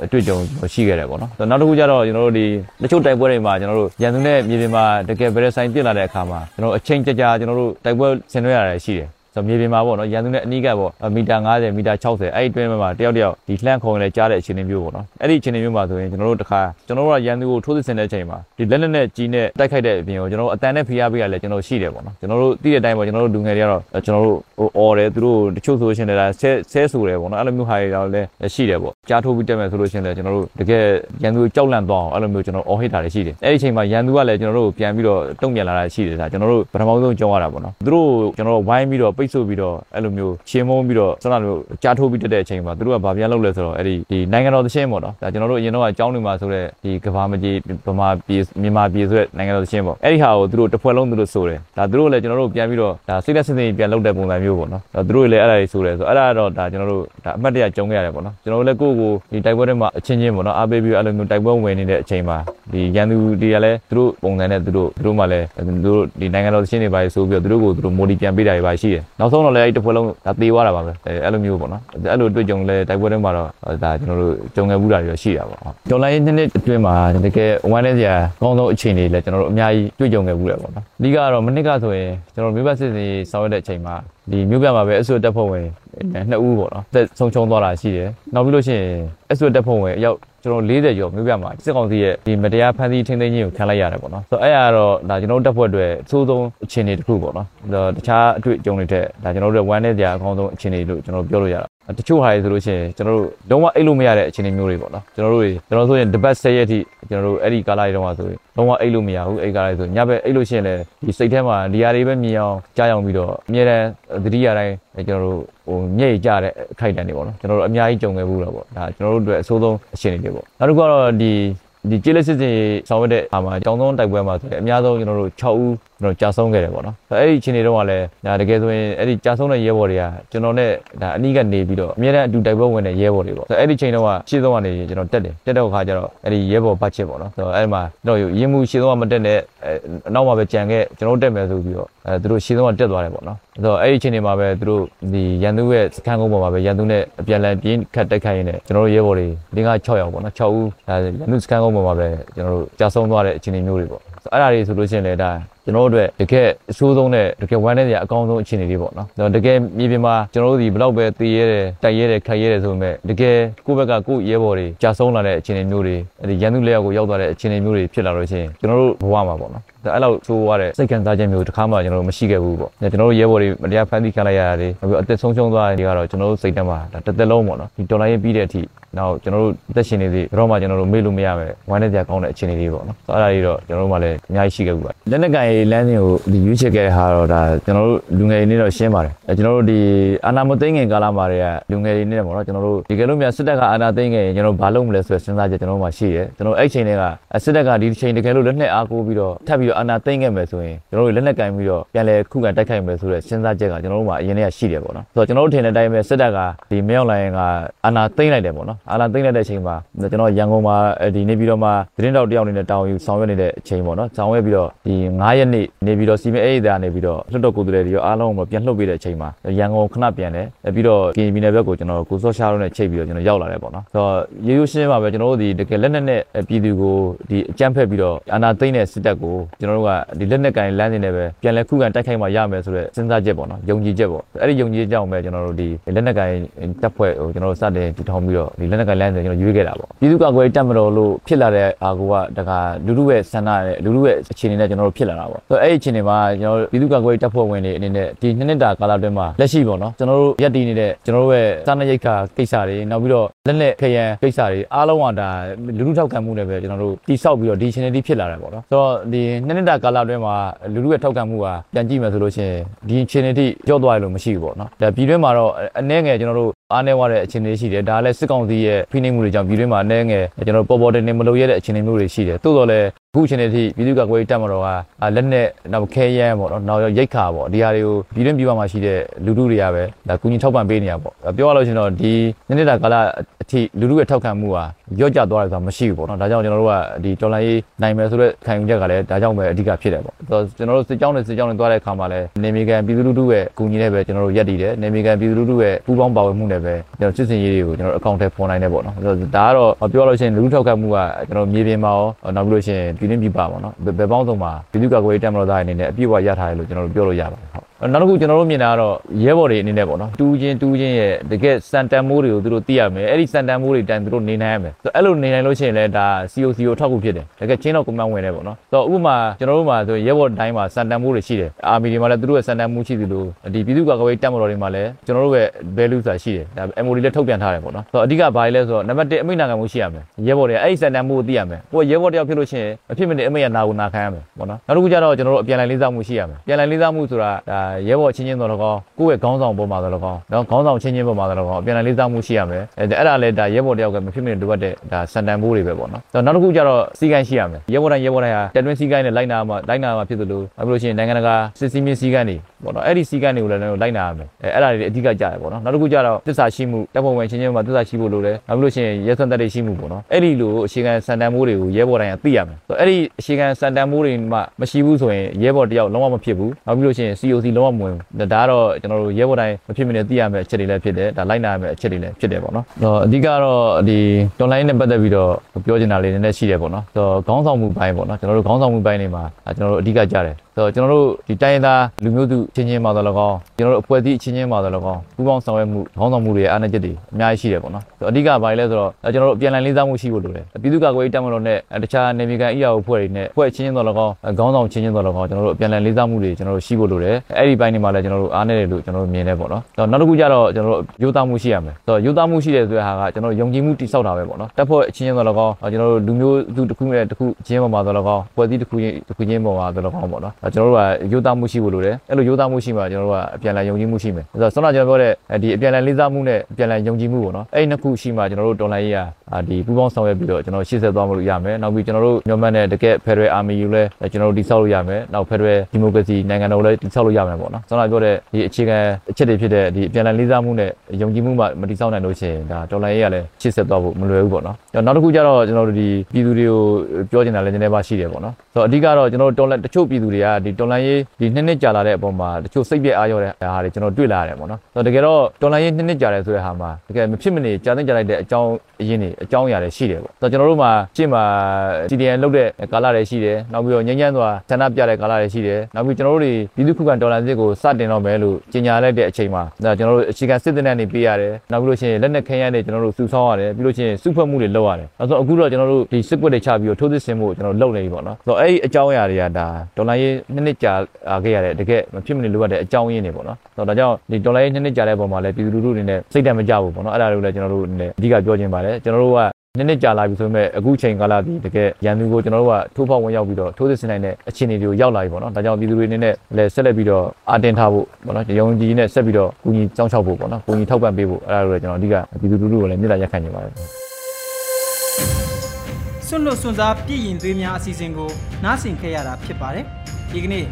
အတွေ့အကြုံရှိခဲ့တယ်ပေါ့နော်နောက်တစ်ခုကျတော့ကျွန်တော်တို့ဒီတချို့တိုက်ပွဲတွေမှာကျွန်တော်တို့ရန်သူနဲ့မြေပြင်မှာတကယ်ဗရဆိုင်ပြစ်လာတဲ့အခါမှာကျွန်တော်အချိန်ကြာကြာကျွန်တော်တို့တိုက်ပွဲဆင်နွှဲရတယ်ရှိတယ် ဆိုမြေပြင်မှာပေါ့နော်ရန်သူနဲ့အနီးကပ်ပေါ့မီတာ90မီတာ60အဲ့ဒီအတွင်းမှာတယောက်တယောက်ဒီလှမ်းခုံလဲကြားတဲ့အခြေအနေမျိုးပေါ့နော်အဲ့ဒီအခြေအနေမျိုးမှာဆိုရင်ကျွန်တော်တို့တခါကျွန်တော်တို့ကရန်သူကိုထိုးစစ်ဆင်တဲ့အချိန်မှာဒီလက်လက်နဲ့ကြီးနဲ့တိုက်ခိုက်တဲ့အပြင်ကိုကျွန်တော်တို့အတန်နဲ့ဖိအားပေးရလဲကျွန်တော်ရှိတယ်ပေါ့နော်ကျွန်တော်တို့သိတဲ့အတိုင်းပေါ့ကျွန်တော်တို့လူငယ်တွေကတော့ကျွန်တော်တို့ဟိုအော်တယ်သူတို့တချို့ဆိုရှင်လည်းဆဲဆဲဆိုတယ်ပေါ့နော်အဲ့လိုမျိုးဟာတွေတော့လည်းရှိတယ်ပေါ့ ကြားထိုးပြီးတက်မယ်ဆိုလို့ရှင်လည်းကျွန်တော်တို့တကယ်ရန်သူကြောက်လန့်သွားအောင်အဲ့လိုမျိုးကျွန်တော်အော်ဟစ်တာတွေရှိတယ်အဲ့ဒီအချိန်မှာရန်သူကလည်းကျွန်တော်တို့ပြန်ပြီးတော့တုံ့ပြန်လာတာရှိတယ်ဒါကျွန်တော်တို့ပထမဆုံးကြောက်ရတာပေါ့နော်သူတို့ကျွန်တော်တို့ဝိုင်းပြီးတော့ပိတ်ဆို့ပြီးတော့အဲ့လိုမျိုးချင်းမုံပြီးတော့စနလိုကြားထိုးပြီးတက်တဲ့အချိန်မှာသူတို့ကဘာပြန်လုပ်လဲဆိုတော့အဲ့ဒီဒီနိုင်ငံတော်သချင်းပေါ့နော်ဒါကျွန်တော်တို့အရင်တော့အကြောင်းတွေမှာဆိုတဲ့ဒီကဘာမကြီးဗမာပြည်မြန်မာပြည်ဆိုတဲ့နိုင်ငံတော်သချင်းပေါ့အဲ့ဒီဟာကိုသူတို့တစ်ဖွဲ့လုံးသူတို့ဆိုတယ်ဒါသူတို့လည်းကျွန်တော်တို့ပြန်ပြီးတော့ဒါစိတ်လက်စင်စင်ပြန်လုပ်တဲ့ပုံစံမျိုးပေါ့နော်ဒါသူတို့လည်းအဲ့ဒါတွေဆိုတယ်ဆိုအဲ့ဒါတော့ဒါကျွန်တော်တို့ဒါအမှတ်တရကြုံခဲ့ရတယ်ပေါ့နော်ကျွန်တော်တို့လည်းကိုယ့်ကိုဒီတိုက်ပွဲတွေမှာအချင်းချင်းပေါ့နော်အားပေးပြီးအဲ့လိုမျိုးတိုက်ပွဲဝင်နေတဲ့အချိန်မှာဒီရန်သူတွေကလည်းသူတို့ပုံစံနဲ့သူတို့သူတို့မှလည်းသူတို့ဒီနိုင်ငံတော်သချင်းတွေပါဆိုပြီးတော့သူတို့ကိုသူတို့မိုဒီပြန်ပေးတာတွေပါရှိတယ်နောက်ဆုံးတော့လည်းအဲ့ဒီတစ်ဖွဲ့လုံးဒါသေသွားတာပါပဲအဲ့လိုမျိုးပေါ့နော်အဲ့လိုတွေ့ကြုံလဲတိုက်ပွဲတွေမှာတော့ဒါကျွန်တော်တို့ကြုံခဲ့မှုတာတွေရှိတာပေါ့ဒေါ်လာရေးနှစ်နှစ်အတွင်းမှာတကယ်ဝမ်းနဲ့စရာအကောင်းဆုံးအခြေအနေလဲကျွန်တော်တို့အများကြီးတွေ့ကြုံခဲ့မှုတယ်ပေါ့နော်အဓိကတော့မနစ်ကဆိုရင်ကျွန်တော်မြို့ဘက်စစ်စီဆောင်ရွက်တဲ့အချိန်မှာ ဒီမြို့ပြမှာပဲအဆွတ်တက်ဖို့ဝင်နှစ်ဦးပေါ့နော်တက်ဆုံးချုံသွားတာရှိတယ်နောက်ပြီးလို့ရှိရင်အဆွတ်တက်ဖို့ဝင်အရောက်ကျွန်တော်40ကျော်မြို့ပြမှာစစ်ကောင်စီရဲ့ဒီမတရားဖမ်းဆီးထိန်းသိမ်းခြင်းကိုခံလိုက်ရတယ်ပေါ့နော်ဆိုတော့အဲ့ဒါတော့ဒါကျွန်တော်တို့တက်ဖွဲ့အတွက်အဆိုးဆုံးအခြေအနေတစ်ခုပေါ့နော်တခြားအတွေ့အကြုံတွေထက်ဒါကျွန်တော်တို့ဝမ်းနဲ့ကြာအကောင်းဆုံးအခြေအနေလို့ကျွန်တော်ပြောလို့ရတာ တချို့ဟာတွေဆိုလို့ရှိရင်ကျွန်တော်တို့လုံးဝအိတ်လို့မရတဲ့အခြေအနေမျိုးတွေပေါ့နော်ကျွန်တော်တို့ကျွန်တော်ဆိုရင်တပတ်10ရက်ထိကျွန်တော်တို့အဲ့ဒီကာလတွေတော့ဆိုရင်လုံးဝအိတ်လို့မရဘူးအဲ့ကာလတွေဆိုညဘက်အိတ်လို့ရှိရင်လည်းဒီစိတ်ထဲမှာဒီဟာတွေပဲမြင်အောင်ကြားအောင်ပြီးတော့အမြဲတမ်းသတိရတိုင်းကျွန်တော်တို့ဟိုမျက်ရည်ကျတဲ့အခိုက်အတန့်တွေပေါ့နော်ကျွန်တော်တို့အများကြီးကြုံခဲ့ဘူးတော့ပေါ့ဒါကျွန်တော်တို့အတွက်အဆိုးဆုံးအခြေအနေတွေပေါ့နောက်တစ်ခုကတော့ဒီဒီကျေးလက်စစ်စစ်ဆောင်ရွက်တဲ့အားမှာတောင်သုံးတိုက်ပွဲမှာဆိုရင်အများဆုံးကျွန်တော်တို့6ဦးကျွန်တော်ကြာဆုံးခဲ့တယ်ပေါ့နော်အဲ့ဒီအချိန်တွေတော့ကလည်းဒါတကယ်ဆိုရင်အဲ့ဒီကြာဆုံးတဲ့ရဲဘော်တွေကကျွန်တော်နဲ့ဒါအနီးကနေပြီးတော့အများနဲ့အတူတိုက်ပွဲဝင်တဲ့ရဲဘော်တွေပေါ့အဲ့ဒီအချိန်တော့ကရှေ့ဆုံးကနေကျွန်တော်တက်တယ်တက်တဲ့အခါကျတော့အဲ့ဒီရဲဘော်ဘတ်ချစ်ပေါ့နော်ဆိုတော့အဲ့မှာကျွန်တော်ရင်းမှုရှေ့ဆုံးကမတက်နဲ့အနောက်မှာပဲကြံခဲ့ကျွန်တော်တက်မယ်ဆိုပြီးတော့အဲသူတို့ရှေ့ဆုံးကတက်သွားတယ်ပေါ့နော်ဆိုတော့အဲ့ဒီအချိန်တွေမှာပဲသူတို့ဒီရန်သူရဲ့စခန်းကုန်းပေါ်မှာပဲရန်သူနဲ့အပြန်လည်ပြင်းခတ်တက်ခိုင်းနေကျွန်တော်တို့ရဲဘော်တွေ၄၅6ယောက်ပေါ့နော်6ဦးဒါရန်သူစခန်းကုန်းပေါ်မှာပဲကျွန်တော်တို့ကြာဆုံးသွားတဲ့အခြေအနေမျိုးတွေပေါ့အဲ့ဒါတွေဆိုလို့ရှိရင်လည်းဒါ ကျွန်တော်တို့အတွက်တကယ်အဆိုးဆုံးနဲ့တကယ်ဝမ်းနည်းစရာအကောင်းဆုံးအခြေအနေလေးပေါ့နော်တကယ်မြေပြင်မှာကျွန်တော်တို့ဒီဘလောက်ပဲတည်ရဲတယ်တိုက်ရဲတယ်ခိုက်ရဲတယ်ဆိုပေမဲ့တကယ်ကိုယ့်ဘက်ကကိုယ့်ရဲဘော်တွေကြာဆုံးလာတဲ့အခြေအနေမျိုးတွေအဲဒီရန်သူလက်အောက်ကိုရောက်သွားတဲ့အခြေအနေမျိုးတွေဖြစ်လာလို့ရှိရင်ကျွန်တော်တို့ဘဝမှာပေါ့နော် အဲ့လောက်ဆိုးရတဲ့စိတ်ခံစားချက်မျိုးတစ်ခါမှကျွန်တော်တို့မရှိခဲ့ဘူးပေါ့ကျွန်တော်တို့ရဲဘော်တွေမတရားဖမ်းဆီးခံလိုက်ရတာတွေပြီးအသက်ဆုံးရှုံးသွားတာတွေကတော့ကျွန်တော်တို့စိတ်ထဲမှာဒါတစ်သက်လုံးပေါ့နော်ဒီတော်လိုင်းရေးပြီးတဲ့အထိနောက်ကျွန်တော်တို့သက်ရှင်နေသေးတော့မှကျွန်တော်တို့မေ့လို့မရပဲဝမ်းနည်းစရာကောင်းတဲ့အခြေအနေတွေပေါ့နော်အဲ့ဒါတွေတော့ကျွန်တော်တို့မှလည်းအများကြီးရှိခဲ့ဘူးပါလက်နက်ကန်ရေးလမ်းစဉ်ကိုဒီရွေးချယ်ခဲ့တဲ့ဟာတော့ဒါကျွန်တော်တို့လူငယ်တွေနေတော့ရှင်းပါတယ်အဲကျွန်တော်တို့ဒီအာနာမသိငင်ကာလမှာတွေကလူငယ်တွေနေတယ်ပေါ့နော်ကျွန်တော်တို့ဒီကလေးများစစ်တပ်ကအာနာသိငင်ရင်ကျွန်တော်ဘာလုပ်မလဲဆိုတဲ့စဉ်းစားချက်ကျွန်တော်တို့မှရှိတယ်ကျွန်တော်အဲ့ချိန်တွေကစစ်တပ်ကဒီချိန်တကယ်လို့လက်နက်အားကိုးပြီးတော့ထပ်ပြီးတော့အာနာသိငင်မယ်ဆိုရင်ကျွန်တော်တို့လက်နက်ကန်ပြီးတော့ပြန်လဲခုခံတိုက်ခိုက်မယ်ဆိုတဲ့စဉ်းစားချက်ကကျွန်တော်တို့မှအရင်ကရှိတယ်ပေါ့နော်ဆိုတော့ကျွန်တော်တို့ထင်တဲ့အတိုင်းပဲစစ်တပ်ကဒီမြောက်လိုင်းကအာနာသိမ့်လိုက်တယ်ပေါ့နော်အာနာသိမ့်လိုက်တဲ့အချိန်မှာကျွန်တော်ရန်ကုန်မှာဒီနေပြီးတော့မှသတင်းတောက်တယောက်အနေနဲ့တောင်းယူဆောင်ရွက်နေတဲ့အချိန်ပေါ့နော်ဆောင်ရွက်ပြီးတော့ဒီ9ရက်နေ့နေပြီးတော့စီမံအေးဒါနေပြီးတော့လွတ်တော်ကိုယ်တည်းတွေရောအားလုံးကိုပြန်လှုပ်ပေးတဲ့အချိန်မှာရန်ကုန်ခဏပြန်တယ်ပြီးတော့ပြည်ပြည်နယ်ဘက်ကိုကျွန်တော်ကိုစောရှားတို့နဲ့ချိတ်ပြီးတော့ကျွန်တော်ရောက်လာတယ်ပေါ့နော်ဆိုတော့ရိုးရိုးရှင်းရှင်းပါပဲကျွန်တော်တို့ဒီတကယ်လက်နက်နဲ့ပြည်သူကိုဒီအကြမ်းဖက်ပြီးတော့အာနာသိမ့်တဲ့စစ်တပ်ကိုကျွန်တော်တို့ကဒီလက်နက်ကန်လမ်းစဉ်နဲ့ပဲပြန်လဲခုခံတိုက်ခိုက်မှရမယ်ဆိုတဲ့စဉ်းစားချက်ပေါ့နော်ယုံကြည်ချက်ပေါ့အဲ့ဒီယုံကြည်ချက်ကြောင့်ပဲကျွန်တော်တို့ဒီလက်နက်ကန်တပ်ဖွဲ့ဟိုကျွန်တော်တို့စတင်တည်ထောင်ပြီးတော့ဒီလက်နက်ကန်လမ်းစဉ်ကျွန်တော်ရွေးခဲ့တာပေါ့ပြည်သူ့ကာကွယ်တပ်မတော်လို့ဖြစ်လာတဲ့အာကိုကတခါလူလူရဲ့ဆန္ဒနဲ့လူလူရဲ့အခြေအနေနဲ့ကျွန်တော်တို့ဖြစ်လာတာပေါ့ဆိုတော့အဲ့ဒီအခြေအနေမှာကျွန်တော်တို့ပြည်သူ့ကာကွယ်တပ်ဖွဲ့ဝင်တွေအနေနဲ့ဒီနှစ်နှစ်တာကာလအတွင်းမှာလက်ရှိပေါ့နော်ကျွန်တော်တို့ရက်တည်နေတဲ့ကျွန်တော်တို့ရဲ့စာနာရိတ်ခါကိစ္စတွေနောက်ပြီးတော့လက်လက်ခရန်ကိစ္စတွေအားလုံးကဒါလူလူထောက်ခံမှုနဲ့ပဲကျွန်တော်တို့တိဆောက်ပြီးတော့ဒီအခြေအနေတိဖြစ်လာတယ်ပေါ့နော်ဆိုတော့ဒီနှစ်နှစ်တာကာလအတွင်းမှာလူလူရဲ့ထောက်ခံမှုကပြန်ကြည့်မယ်ဆိုလို့ရှိရင်ဒီအခြေအနေတိကြော့သွားရလို့မရှိဘူးပေါ့နော်ဒါပြည်တွင်းမှာတော့အနည်းငယ်ကျွန်တော်တို့အားနည်းသွားတဲ့အခြေအနေရှိတယ်ဒါလည်းစစ်ကောင်စီရဲ့ဖိနှိပ်မှုတွေကြောင့်ပြည်တွင်းမှာအနည်းငယ်ကျွန်တော်ပေါ်ပေါ်တင်တင်မလုပ်ရတဲ့အခြေအနေမျိုးတွေရှိတယ်တိုးတော်လည်း အခုအချိန်အထိပြည်သူ့ကာကွယ်ရေးတပ်မတော်ကလက်နဲ့နောက်ခဲရမ်းပေါ့နော်နောက်ရိတ်ခါပေါ့ဒီဟာတွေကိုပြည်တွင်းပြည်ပမှာရှိတဲ့လူထုတွေကပဲဒါကုညီထောက်ပံ့ပေးနေရပေါ့ပြောရလို့ရှိရင်တော့ဒီနေ့နေ့တာကာလအထိလူထုရဲ့ထောက်ခံမှုဟာရော့ကျသွားတယ်ဆိုတာမရှိဘူးပေါ့နော်ဒါကြောင့်ကျွန်တော်တို့ကဒီတော်လိုင်းရေးနိုင်မယ်ဆိုတဲ့ခံယူချက်ကလည်းဒါကြောင့်ပဲအဓိကဖြစ်တယ်ပေါ့ကျွန်တော်တို့စစ်ကြောင်းနဲ့စစ်ကြောင်းနဲ့သွားတဲ့အခါမှာလည်းနေမီကန်ပြည်သူလူထုရဲ့ကုညီနဲ့ပဲကျွန်တော်တို့ရက်တည်တယ်နေမီကန်ပြည်သူလူထုရဲ့ပူးပေါင်းပါဝင်မှုနဲ့ပဲကျွန်တော်စစ်စင်ရေးတွေကိုကျွန်တော်တို့အကောင့်ထဲပေါ်နိုင်တယ်ပေါ့နော်ဒါကတော့ပြောလို့ရှိရင်လူထုထောက်ခံမှုကကျွန်တော်မြေပြင်မှာရောနောက်ပြီးလို့ရှိရင်ပြည်တွင်းပြည်ပပေါ့နော်ဘယ်ပေါင်းစုံမှာပြည်သူ့ကာကွယ်ရေးတပ်မတော်သားအနေနဲ့အပြည့်အဝရထားတယ်လို့ကျွန်တော်တို့ပြောလို့ရပါတယ်ဟုတ်နောက်တစ်ခုကျွန်တော်တို့မြင်တာကတော့ရဲဘော်တွေအနေနဲ့ပေါ့နော်တူးချင်းတူးချင်းရဲ့တကယ်စံတန်မိုးတွေကိုသူတို့သိရမယ်အဲ့ဒီစံတန်မိုးတွေတိုင်သူတို့နေနိုင်ရမယ်ဆိုအဲ့လိုနေနိုင်လို့ရှိရင်လည်းဒါ COC ကိုထောက်ကူဖြစ်တယ်တကယ်ချင်းတော့ကွန်မန့်ဝင်တယ်ပေါ့နော်ဆိုတော့ဥပမာကျွန်တော်တို့မှာဆိုရဲဘော်တိုင်းမှာစံတန်မိုးတွေရှိတယ်အာမီတွေမှာလည်းသူတို့ရဲ့စံတန်မိုးရှိသလိုဒီပြည်သူ့ကာကွယ်ရေးတပ်မတော်တွေမှာလည်းကျွန်တော်တို့ရဲ့ value ဆိုတာရှိတယ်ဒါ MOD လည်းထုတ်ပြန်ထားတယ်ပေါ့နော်ဆိုတော့အဓိကဘာလဲဆိုတော့နံပါတ်1အမိန့်နာခံမှုရှိရမယ်ရဲဘော်တွေအဲ့ဒီစံတန်မိုးကိုသိရမယ်ကိုရဲဘော်တယောက်ဖြစ်လို့ရှိရင်အဖြစ်မနေအမိန့်ရနာကိုနာခံရမယ်ပေါ့နော်နောက်တစ်ခုကျတော့ကျွန်တော်တို့အပြန်လည်လေးစားမှုရှိရမယ်ပြန်လည်လေးစားမှုဆိုတာဒါရဲဘော်ချင်းချင်းတော့၎င်းကိုယ့်ရဲ့ခေါင်းဆောင်ပေါ်မှာတော့၎င်းနော်ခေါင်းဆောင်ချင်းချင်းပေါ်မှာတော့၎င်းအပြန်အလှန်လေးစားမှုရှိရမယ်အဲအဲ့ဒါလည်းဒါရဲဘော်တယောက်ကမဖြစ်မနေလိုအပ်တဲ့ဒါစံတန်ဖိုးတွေပဲပေါ့နော်နောက်တစ်ခုကျတော့စီကိုင်းရှိရမယ်ရဲဘော်တိုင်းရဲဘော်တိုင်းဟာတက်တွင်းစီကိုင်းနဲ့လိုက်နာမှာလိုက်နာမှာဖြစ်သလိုအခုလို့ရှိရင်နိုင်ငံတကာစစ်စည်းမျဉ်းစီကိုင်းတွေပေါ့နော်အဲ့ဒီစီကိုင်းတွေကိုလည်းလိုက်နာရမယ်အဲအဲ့ဒါတွေအဓိကကြတယ်ပေါ့နော်နောက်တစ်ခုကျတော့သစ္စာရှိမှုတပ်ဖွဲ့ဝင်ချင်းချင်းမှာသစ္စာရှိဖို့လိုတယ်နောက်လို့ရှိရင်ရဲစွမ်းတက်တွေရှိမှုပေါ့နော်အဲ့ဒီလိုအခြေခံစံတန်ဖိုးတွေကိုရဲဘော်တိုင်းကသိရမယ်အဲ့ဒီအခြေခံစံတန်ဖိုးတွေမှမရှိဘူးဆိုရင်ရဲဘော်တယောက်လုံးဝမဖြစ်ဘူးနောက်ပြီးလို့ရှိရင် COC လုံးဝမဝင်ဒါကတော့ကျွန်တော်တို့ရဲဘော်တိုင်းမဖြစ်မနေသိရမယ့်အချက်တွေလည်းဖြစ်တယ်ဒါလိုက်နာရမယ့်အချက်တွေလည်းဖြစ်တယ်ပေါ့နော်ဆိုတော့အဓိကတော့ဒီ online နဲ့ပတ်သက်ပြီးတော့ပြောချင်တာလေးနည်းနည်းရှိတယ်ပေါ့နော်ဆိုတော့ခေါင်းဆောင်မှုပိုင်းပေါ့နော်ကျွန်တော်တို့ခေါင်းဆောင်မှုပိုင်းတွေမှာကျွန်တော်တို့အဓိကကြားတယ် ဆိုတော့ကျွန်တော်တို့ဒီတိုင်းသားလူမျိုးစုချင်းချင်းမှာတော့၎င်းကျွန်တော်တို့အဖွဲ့အစည်းချင်းချင်းမှာတော့၎င်းပူးပေါင်းဆောင်ရွက်မှုခေါင်းဆောင်မှုတွေအားနည်းချက်တွေအများကြီးရှိတယ်ပေါ့နော်ဆိုတော့အဓိကဘာလဲဆိုတော့ကျွန်တော်တို့အပြန်လည်လေးစားမှုရှိဖို့လိုတယ်ပြည်သူ့ကာကွယ်ရေးတပ်မတော်နဲ့တခြားနေမြေကန် EAO အဖွဲ့တွေနဲ့အဖွဲ့ချင်းချင်းတော့၎င်းခေါင်းဆောင်ချင်းချင်းတော့၎င်းကျွန်တော်တို့အပြန်လည်လေးစားမှုတွေကျွန်တော်တို့ရှိဖို့လိုတယ်အဲ့ဒီပိုင်းတွေမှာလည်းကျွန်တော်တို့အားနည်းတယ်လို့ကျွန်တော်တို့မြင်တယ်ပေါ့နော်ဆိုတော့နောက်တစ်ခုကျတော့ကျွန်တော်တို့ရိုးသားမှုရှိရမယ်ဆိုတော့ရိုးသားမှုရှိတယ်ဆိုတဲ့ဟာကကျွန်တော်တို့ယုံကြည်မှုတိစောက်တာပဲပေါ့နော်တပ်ဖွဲ့ချင်းချင်းတော့၎င်းကျွန်တော်တို့လူမျိုးစုတစ်ခုနဲ့တစ်ခုချင်းပေါ်မှာတော့၎င်းဖွဲ့စည်းတစ်ခုချင်းတစ်ခုချင်းပေါ်မှာတော့၎င်းပေါ့နော်ကျွန်တော်တို့ကရိုးသားမှုရှိဖို့လိုတယ်အဲ့လိုရိုးသားမှုရှိမှကျွန်တော်တို့ကအပြန်လည်ယုံကြည်မှုရှိမယ်ဆိုတော့ဆောင်းလာကျွန်တော်ပြောတဲ့ဒီအပြန်လည်လေးစားမှုနဲ့အပြန်လည်ယုံကြည်မှုပေါ့နော်အဲ့ဒီနှစ်ခုရှိမှကျွန်တော်တို့တော်လိုင်းရေးကဒီပူးပေါင်းဆောင်ရွက်ပြီးတော့ကျွန်တော်ရှေ့ဆက်သွားမလို့ရမယ်နောက်ပြီးကျွန်တော်တို့ညွန်မှတ်တဲ့တကယ် Federal Army ယူလဲကျွန်တော်တို့တိစောက်လို့ရမယ်နောက် Federal Democracy နိုင်ငံတော်လည်းတိစောက်လို့ရမယ်ပေါ့နော်ဆောင်းလာပြောတဲ့ဒီအခြေခံအချက်တွေဖြစ်တဲ့ဒီအပြန်လည်လေးစားမှုနဲ့ယုံကြည်မှုမှမတိစောက်နိုင်လို့ရှိရင်ဒါတော်လိုင်းရေးကလည်းရှေ့ဆက်သွားဖို့မလွယ်ဘူးပေါ့နော်နောက်တစ်ခုကျတော့ကျွန်တော်တို့ဒီပြည်သူတွေကိုပြောချင်တာလည်းနည်းနည်းပါရှိတယ်ပေါ့နော်ဆိုတော့အဓိကတော့ကျွန်တော်တို့တော်လိုင်းတချို့ပြည်သူတွေကဒီတော်လန်ရေးဒီနှစ်နှစ်ကြာလာတဲ့အပေါ်မှာတချို့စိတ်ပြည့်အားရောတဲ့ဟာတွေကျွန်တော်တွေ့လာရတယ်ပေါ့နော်ဆိုတော့တကယ်တော့တော်လန်ရေးနှစ်နှစ်ကြာတယ်ဆိုတဲ့ဟာမှာတကယ်မဖြစ်မနေကြာသိကြလိုက်တဲ့အကြောင်းအရင်းတွေအကြောင်းအရာတွေရှိတယ်ပေါ့ဆိုတော့ကျွန်တော်တို့မှာရှေ့မှာ CDN လုပ်တဲ့ကာလတွေရှိတယ်နောက်ပြီးတော့ငញ្ញမ်းစွာဆန္ဒပြတဲ့ကာလတွေရှိတယ်နောက်ပြီးကျွန်တော်တို့တွေပြည်သူ့ခုခံတော်လှန်စစ်ကိုစတင်တော့မယ်လို့ကြေညာလိုက်တဲ့အချိန်မှာဒါကျွန်တော်တို့အခြေခံစစ်တပ်နဲ့နေပေးရတယ်နောက်ပြီးလို့ရှိရင်လက်နက်ခဲယမ်းတွေကျွန်တော်တို့စုဆောင်းရတယ်ပြီးလို့ရှိရင်စုဖွဲ့မှုတွေလုပ်ရတယ်အဲဆိုအခုတော့ကျွန်တော်တို့ဒီစစ်ကွက်တွေချပြီးတော့ထိုးစစ်ဆင်မှုကျွန်တော်လုပ်နေပြီပေါ့နော်ဆိုတော့အဲ့ဒီအကြောင်းအရာတွေကဒါဒေါ်လာရေးနှစ်နှစ်ကြာခဲ့ရတဲ့တကယ်မဖြစ်မနေလိုအပ်တဲ့အကြောင်းရင်းတွေပေါ့နော်ဆိုတော့ဒါကြောင့်ဒီဒေါ်လာရေးနှစ်နှစ်ကြာတဲ့ပုံမှာလည်းပြည်သူလူထုအနေနဲ့စိတ်ဓာတ်မကြဘူးပေါ့နော်အဲ့ဒါတွေကိုလည်းကျွန်တော်တို့အနေနဲ့အဓိကပြောချင်ပါတယ်ကျွန်တော်တို့ကနှစ်နှစ်ကြာလာပြီဆိုပေမဲ့အခုချိန်ကာလဒီတကယ်ရန်သူကိုကျွန်တော်တို့ကထိုးဖောက်ဝင်ရောက်ပြီးတော့ထိုးစစ်ဆင်နိုင်တဲ့အခြေအနေတွေကိုရောက်လာပြီပေါ့နော်ဒါကြောင့်ပြည်သူတွေအနေနဲ့လည်းဆက်လက်ပြီးတော့အတင်းထားဖို့ပေါ့နော်ရုံကြီးနဲ့ဆက်ပြီးတော့ကူညီစောင့်ရှောက်ဖို့ပေါ့နော်ကူညီထောက်ပံ့ပေးဖို့အဲ့ဒါလိုလည်းကျွန်တော်အဓိကပြည်သူလူထုကိုလည်းမြစ်တာရက်ခံနေပါတယ်ဆွန့်လွတ်စွန့်စားပြည်ရင်သွေးများအစီအစဉ်ကိုနားဆင်ခဲ့ရတာဖြစ်ပါတယ် ဒီကနေ့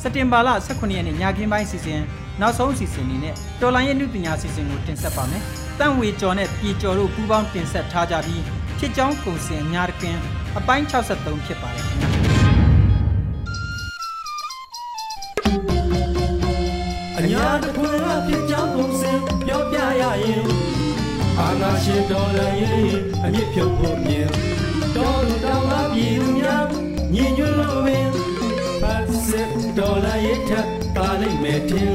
စက်တင်ဘာလ18ရက်နေ့ညခင်းပိုင်းအစီအစဉ်နောက်ဆုံးအစီအစဉ်လေးနဲ့တော်လိုင်းရဲ့လူပညာအစီအစဉ်ကိုတင်ဆက်ပါမယ်တန့်ဝေကျော်နဲ့ပြည်ကျော်တို့ပူးပေါင်းတင်ဆက်ထားကြပြီးဖြစ်ကြောင်းကုံစင်အများတကင်းအပိုင်း63ဖြစ်ပါတယ်ခင်ဗျာအညာတခွင်အဖြစ်ကြောင်းကုန်စင်ပြောပြရရင်အာနာရှင်တော်လည်းရင်အမြင့်ဖြုတ်ဖို့မြင်တော်လူတော်ကပြည်သူများညီညွတ်လို့ပင်ပတ် စစ်တော်လည်းရင်ထပ်ပါလိမ့်မယ်တင်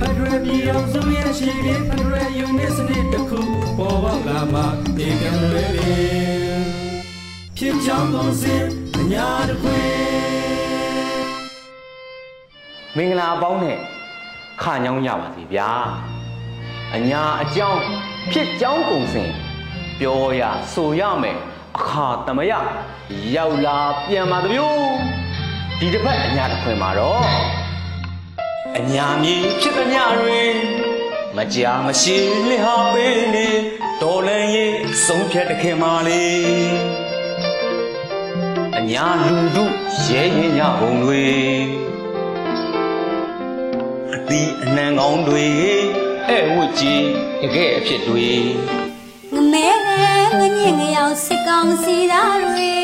ဖက်ဒရယ်ပြည်အောင်စုရဲ့ရှိပြီးဖက်ဒရယ်ယူနစ်စနစ်တစ်ခုပေါ်ပေါက်လာမှဒီကံလွယ်ပင်ဖြစ်ကြောင်းကုန်စင်အညာတခွင်မင်္ဂလာပေါင်းနဲ့ခါညောင်းကြပါစီဗျာအညာအကြောင်းဖြစ်ကြောင်းကုန်စင်ပြောရဆိုရမယ်အခါတမယရောက်လာပြန်ပါတမျိုး ဒီတစ်ဖက်အညာတစ်ခွင်မှာတော့အညာမြေဖြစ်သမျှတွင်မကြာမရှိလျှောက်ပေးနေဒေါ်လန်ရေးဆုံးဖြတ်တခင်မာလေးအညာလူတို့ရဲရင်ညဘုံတွေအသီးအနှံကောင်းတွေအဲ့ဝတ်ကြီးတကယ်အဖြစ်တွေငမဲငညင်ငယောင်စစ်ကောင်စီသားတွေ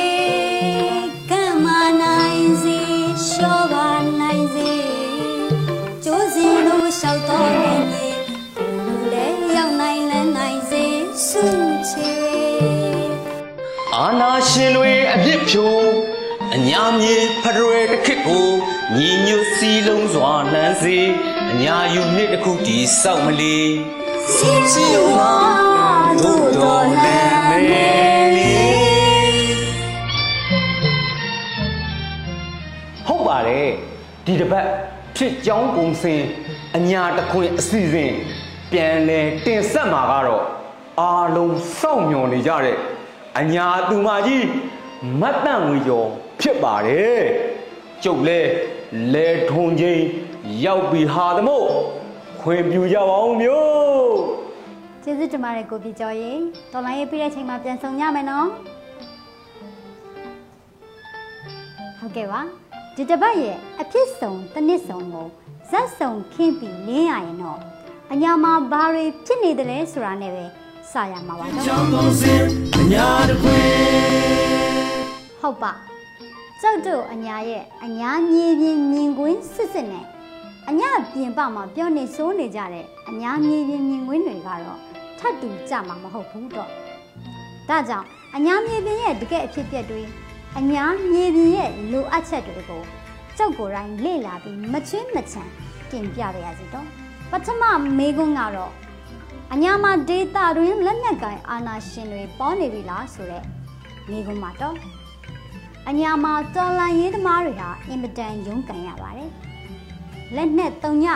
အာနာရှင်တွေအပြစ်ဖြိုးအညာမြေဖရယ်တစ်ခစ်ကိုညီညွတ်စီလုံးစွာလှမ်းစေအညာယူနှစ်တစ်ခုတည်ဆောက်မလီစီချီဝါတို့တော်လည်းမဲဟုတ်ပါတယ်ဒီတစ်ပတ်ဖြစ်ကြောင်းကုံစင်အညာတစ်ခွင်အစီအစဉ်ပြန်လဲတင်ဆက်မှာကတော့အားလုံးစောင့်မျှော်နေကြတဲ့ အညာသူမကြီးမတ်တန့်ဝေကျော်ဖြစ်ပါတယ်ကျုပ်လဲလဲထုံချင်းရောက်ပြီဟာသမို့ခွင့်ပြုကြပါအောင်မျိုးကျေးဇူးတင်ပါတယ်ကိုပြကျော်ရေတော်လိုင်းရေးပြတဲ့ချိန်မှာပြန်ဆောင်ကြမယ်နော်ဟုတ်ကဲ့ပါဒီတစ်ပတ်ရဲ့အဖြစ်ဆုံးတစ်နှစ်ဆုံးကိုဇက်ဆုံးခင်းပြီးလင်းရရင်တော့အညာမှာဘာတွေဖြစ်နေတယ်လဲဆိုတာနဲ့ပဲ စရမှာပါတော့ကြောင်းကုန်စင်အညာတခွင်ဟုတ်ပါကျုပ်တို့အညာရဲ့အညာမြေပြင်မြင်ကွင်းစစ်စစ်နဲ့အညာပြင်ပမှာပြောနေစိုးနေကြတဲ့အညာမြေပြင်မြင်ကွင်းတွေကတော့ထပ်တူကြမှာမဟုတ်ဘူးတော့ဒါကြောင့်အညာမြေပြင်ရဲ့တကယ်အဖြစ်အပျက်တွေအညာမြေပြင်ရဲ့လိုအပ်ချက်တွေကိုကျုပ်ကိုယ်တိုင်လေ့လာပြီးမချွင်းမချမ်းတင်ပြပါရစီတော့ပထမမေကွန်းကတော့ အညာမှာဒေတာတွင်လက်နက်ကိုင်အာနာရှင်တွေပေါ်နေပြီလားဆိုတဲ့မေကွန်းမှာတော့အညာမှာတော်လန်ရေးသမားတွေဟာအင်မတန်ရုန်းကန်ရပါတယ်။လက်နဲ့တုံည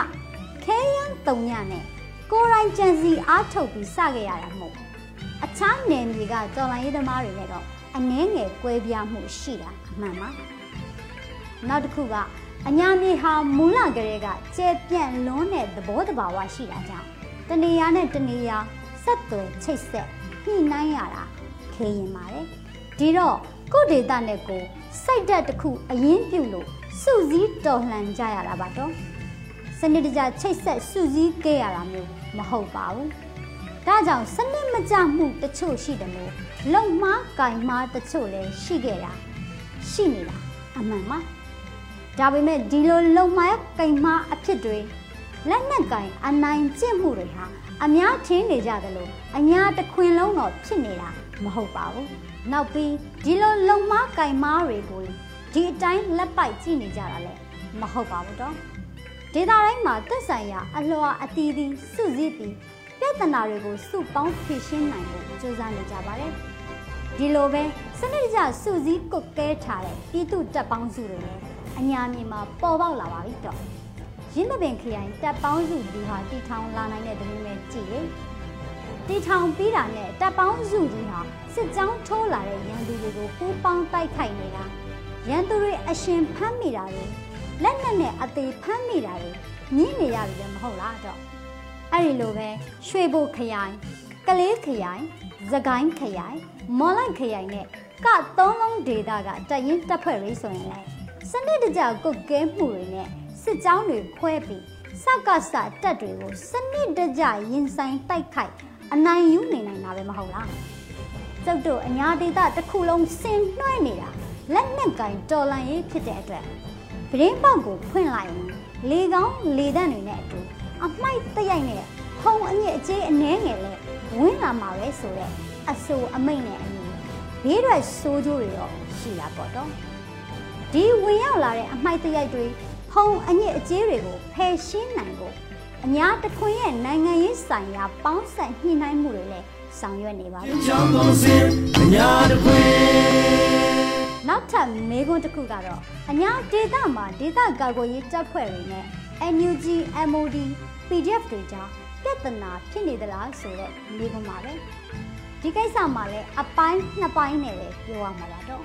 ခဲယမ်းတုံညနဲ့ကိုယ်တိုင်ကြံစီအားထုတ်ပြီးစခဲ့ရတာမို့အခြားနယ်မြေကတော်လန်ရေးသမားတွေနဲ့တော့အနှဲငယ်ကွဲပြားမှုရှိတာအမှန်ပါ။နောက်တစ်ခုကအညာမြေဟာမူလကလေးကကျဲပြန့်လွန်းတဲ့သဘောတဘာဝရှိတာကြောင့် တနေရာနဲ့တနေရာဆက်သွယ်ချိတ်ဆက်ညှိနှိုင်းရတာခေရင်ပါတယ်။ဒီတော့ကိုယ့်ဒေတာနဲ့ကိုယ်စိတ်ဓာတ်တစ်ခုအရင်ပြုတ်လို့စုစည်းတော်လှန်ကြရတာပါတော့စနစ်တကျချိတ်ဆက်စုစည်းခဲ့ရတာမျိုးမဟုတ်ပါဘူးဒါကြောင့်စနစ်မကျမှုတချို့ရှိတယ်လို့လုံမားကင်မားတချို့လည်းရှိခဲ့တာရှိနေတာအမှန်ပါဒါပေမဲ့ဒီလိုလုံမားကင်မားအဖြစ်တွေ လက်နက်ကင်အနိုင်ကျင့်မှုတွေဟာအများထင်းနေကြတယ်လို့အညာတခွင်လုံးတော့ဖြစ်နေတာမဟုတ်ပါဘူးနောက်ပြီးဒီလိုလုံမားကင်မားတွေကိုဒီအတိုင်းလက်ပိုက်ကြည့်နေကြတာလည်းမဟုတ်ပါဘူးတော့ဒေတာတိုင်းမှာသက်ဆိုင်ရာအလွှာအတီးတီးစုစည်းပြီးပြဿနာတွေကိုစုပေါင်းဖြေရှင်းနိုင်ဖို့ကြိုးစားနေကြပါတယ်ဒီလိုပဲစနစ်တကျစုစည်းကုတ်ကဲထားတဲ့ပြည်သူတပ်ပေါင်းစုတွေလည်းအညာမြေမှာပေါ်ပေါက်လာပါပြီတော့ ရင်းမပင်ခရိုင်တပ်ပေါင်းစုဒီဟာတီထောင်လာနိုင်တဲ့တမျိုးနဲ့ကြည့်ရင်တီထောင်ပြီးတာနဲ့တပ်ပေါင်းစုကြီးဟာစစ်ကြောင်းထိုးလာတဲ့ရန်သူတွေကိုပူးပေါင်းတိုက်ခိုက်နေတာရန်သူတွေအရှင်ဖမ်းမိတာတွေလက်နက်နဲ့အသေးဖမ်းမိတာတွေညင်းနေရပြီလည်းမဟုတ်လားတော့အဲ့ဒီလိုပဲရွှေဘိုခရိုင်ကလေးခရိုင်သကိုင်းခရိုင်မော်လိုက်ခရိုင်နဲ့ကသုံးလုံးဒေတာကတရင်တပ်ဖွဲ့ရေးဆိုရင်လည်းစနစ်တကျကုတ်ကဲမှုတွေနဲ့ စစ်ကြောင်းတွေခွဲပြီးစကစတက်တွေကိုစနစ်တကျရင်ဆိုင်တိုက်ခိုက်အနိုင်ယူနေနိုင်တာပဲမဟုတ်လားကျုပ်တို့အညာဒေတာတစ်ခုလုံးဆင်နှွှဲနေတာလက်နက်ကင်တော်လန်ရေးဖြစ်တဲ့အတွက်ပရင်းပေါက်ကိုဖွင့်လိုက်ရင်လေကောင်းလေတန့်တွေနဲ့အတူအမိုက်တရိုက်နဲ့ဖုံအညစ်အကြေးအနှဲငယ်လဲဝင်လာမှာပဲဆိုတဲ့အဆိုအမိတ်နဲ့အညီဘေးရွက်ဆိုးကျိုးတွေတော့ရှိတာပေါ့တော့ဒီဝင်ရောက်လာတဲ့အမိုက်တရိုက်တွေ ဖုံအညစ်အကြေးတွေကိုဖယ်ရှင်းနိုင်ဖို့အညာတခွင်ရဲ့နိုင်ငံရေးဆိုင်ရာပေါင်းဆက်ညှိနှိုင်းမှုတွေလည်းဆောင်ရွက်နေပါပြီကြောင်းကုန်စင်အညာတခွေနောက်ထပ်မေးခွန်းတစ်ခုကတော့အညာဒေတာမှာဒေတာကာကွယ်ရေးတပ်ဖွဲ့တွေနဲ့ NUG MOD PDF တွေကြားပြဿနာဖြစ်နေသလားဆိုတဲ့မေးခွန်းပါပဲဒီကိစ္စမှာလည်းအပိုင်းနှစ်ပိုင်းနဲ့ပဲပြောရမှာပါတော့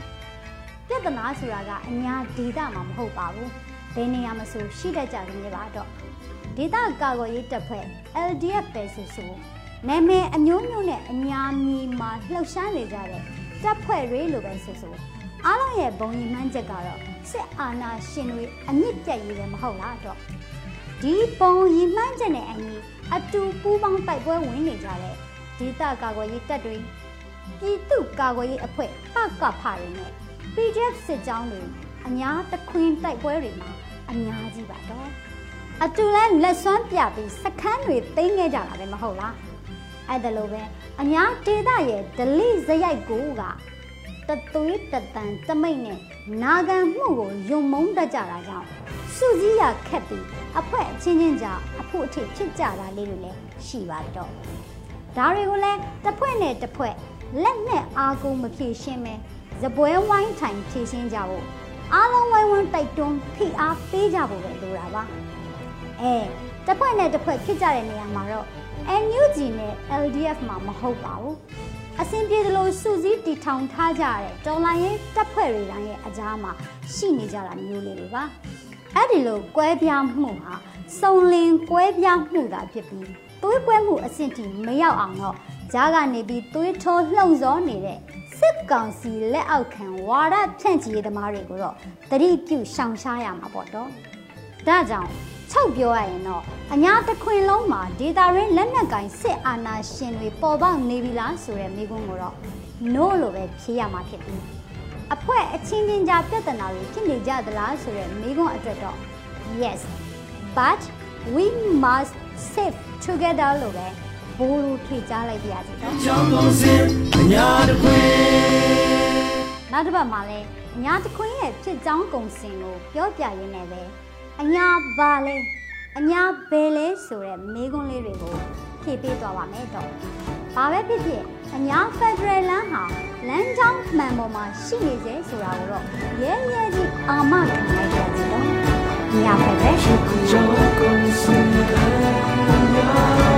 ပြဿနာဆိုတာကအညာဒေတာမှာမဟုတ်ပါဘူးဘ ယ်နေရာမှာဆိုရှိတတ်ကြနေပါတော့ဒေတာကာကွယ်ရေးတပ်ဖွဲ့ LDF ပဲဆိုဆိုနာမည်အမျိုးမျိုးနဲ့အညာမီမှာလှုပ်ရှားနေကြတဲ့တပ်ဖွဲ့တွေလိုပဲဆိုဆိုအားလုံးရဲ့ဘုံရင်မှန်းချက်ကတော့စစ်အာဏာရှင်တွေအမြင့်ပြတ်ရေးပဲမဟုတ်လားတော့ဒီဘုံရင်မှန်းချက်နဲ့အညီအတူပူးပေါင်းတိုက်ပွဲဝင်နေကြတဲ့ဒေသကာကွယ်ရေးတပ်တွေပြည်သူကာကွယ်ရေးအဖွဲ့ပကဖတွေနဲ့ PDF စစ်ကြောင်းတွေအများတခွင်တိုက်ပွဲတွေမှာ အများကြီးပါတော့အတူလဲလက်စွမ်းပြပြီးစခန်းတွေသိမ်းခဲ့ကြတာပဲမဟုတ်လားအဲ့ဒါလိုပဲအညာဒေတာရဲ့ဒလိဇရိုက်ကိုကတသွေးတတန်တမိတ်နဲ့နာဂံမှုကိုယုံမုန်းတတ်ကြတာကြောင့်စုစည်းရခက်ပြီးအဖွဲအချင်းချင်းကြားအဖို့အထိဖြစ်ကြတာလေးတွေလည်းရှိပါတော့ဒါတွေကိုလည်းတစ်ဖွဲ့နဲ့တစ်ဖွဲ့လက်နဲ့အားကိုမဖြည့်ရှင်းမဲဇပွဲဝိုင်းထိုင်ဖြည့်ရှင်းကြဖို့ အားလုံးဝိုင်းဝန်းတိုက်တွန်းဖိအားပေးကြဖို့ပဲလိုတာပါအဲတစ်ဖွဲ့နဲ့တစ်ဖွဲ့ဖြစ်ကြတဲ့နေရာမှာတော့ NUG နဲ့ LDF မှာမဟုတ်ပါဘူးအစဉ်ပြေသလိုစုစည်းတည်ထောင်ထားကြတဲ့တော်လိုင်းရဲ့တပ်ဖွဲ့တွေတိုင်းရဲ့အကြားမှာရှိနေကြတာမျိုးလေးတွေပါအဲ့ဒီလိုကွဲပြားမှုဟာစုံလင်ကွဲပြားမှုသာဖြစ်ပြီးသွေးကွဲမှုအဆင့်ထိမရောက်အောင်တော့ဂျားကနေပြီးသွေးထိုးလှုံ့ဆော်နေတဲ့ စစ်ကောင်စီလက်အောက်ခံဝါဒဖြန့်ချီရေးသမားတွေကိုတော့တတိပြုရှောင်ရှားရမှာပေါ့တော့ဒါကြောင့်ချုပ်ပြောရရင်တော့အညာတခွင်လုံးမှာဒေတာရင်းလက်နက်ကင်စစ်အာဏာရှင်တွေပေါ်ပေါက်နေပြီလားဆိုတဲ့မိကွန်းကိုတော့ no လို့ပဲဖြေရမှာဖြစ်ပြီးအဖွဲအချင်းချင်းကြားပြဿနာတွေဖြစ်နေကြသလားဆိုတဲ့မိကွန်းအတွက်တော့ yes but we must save together လို့ပဲ ဘိုးလိုဖြေကြားလိုက်ပြရစီတော့ကြောင်းကုန်စင်အညာတခွေနောက်တစ်ပတ်မှာလဲအညာတခွင်ရဲ့ဖြစ်ကြောင်းကုံစင်ကိုပြောပြရင်းနဲ့ပဲအညာဘာလဲအညာဘယ်လဲဆိုတဲ့မေးခွန်းလေးတွေကိုဖြေပေးသွားပါမယ်တော့ဘာပဲဖြစ်ဖြစ်အညာဖက်ဒရယ်လမ်းဟာလမ်းကြောင်းမှန်ပေါ်မှာရှိနေစေဆိုတာကိုတော့ရဲရဲကြီးအာမခံလိုက်ကြစီတော့အညာဖက်ဒရယ်ကြောင်းကုန်စင်အညာ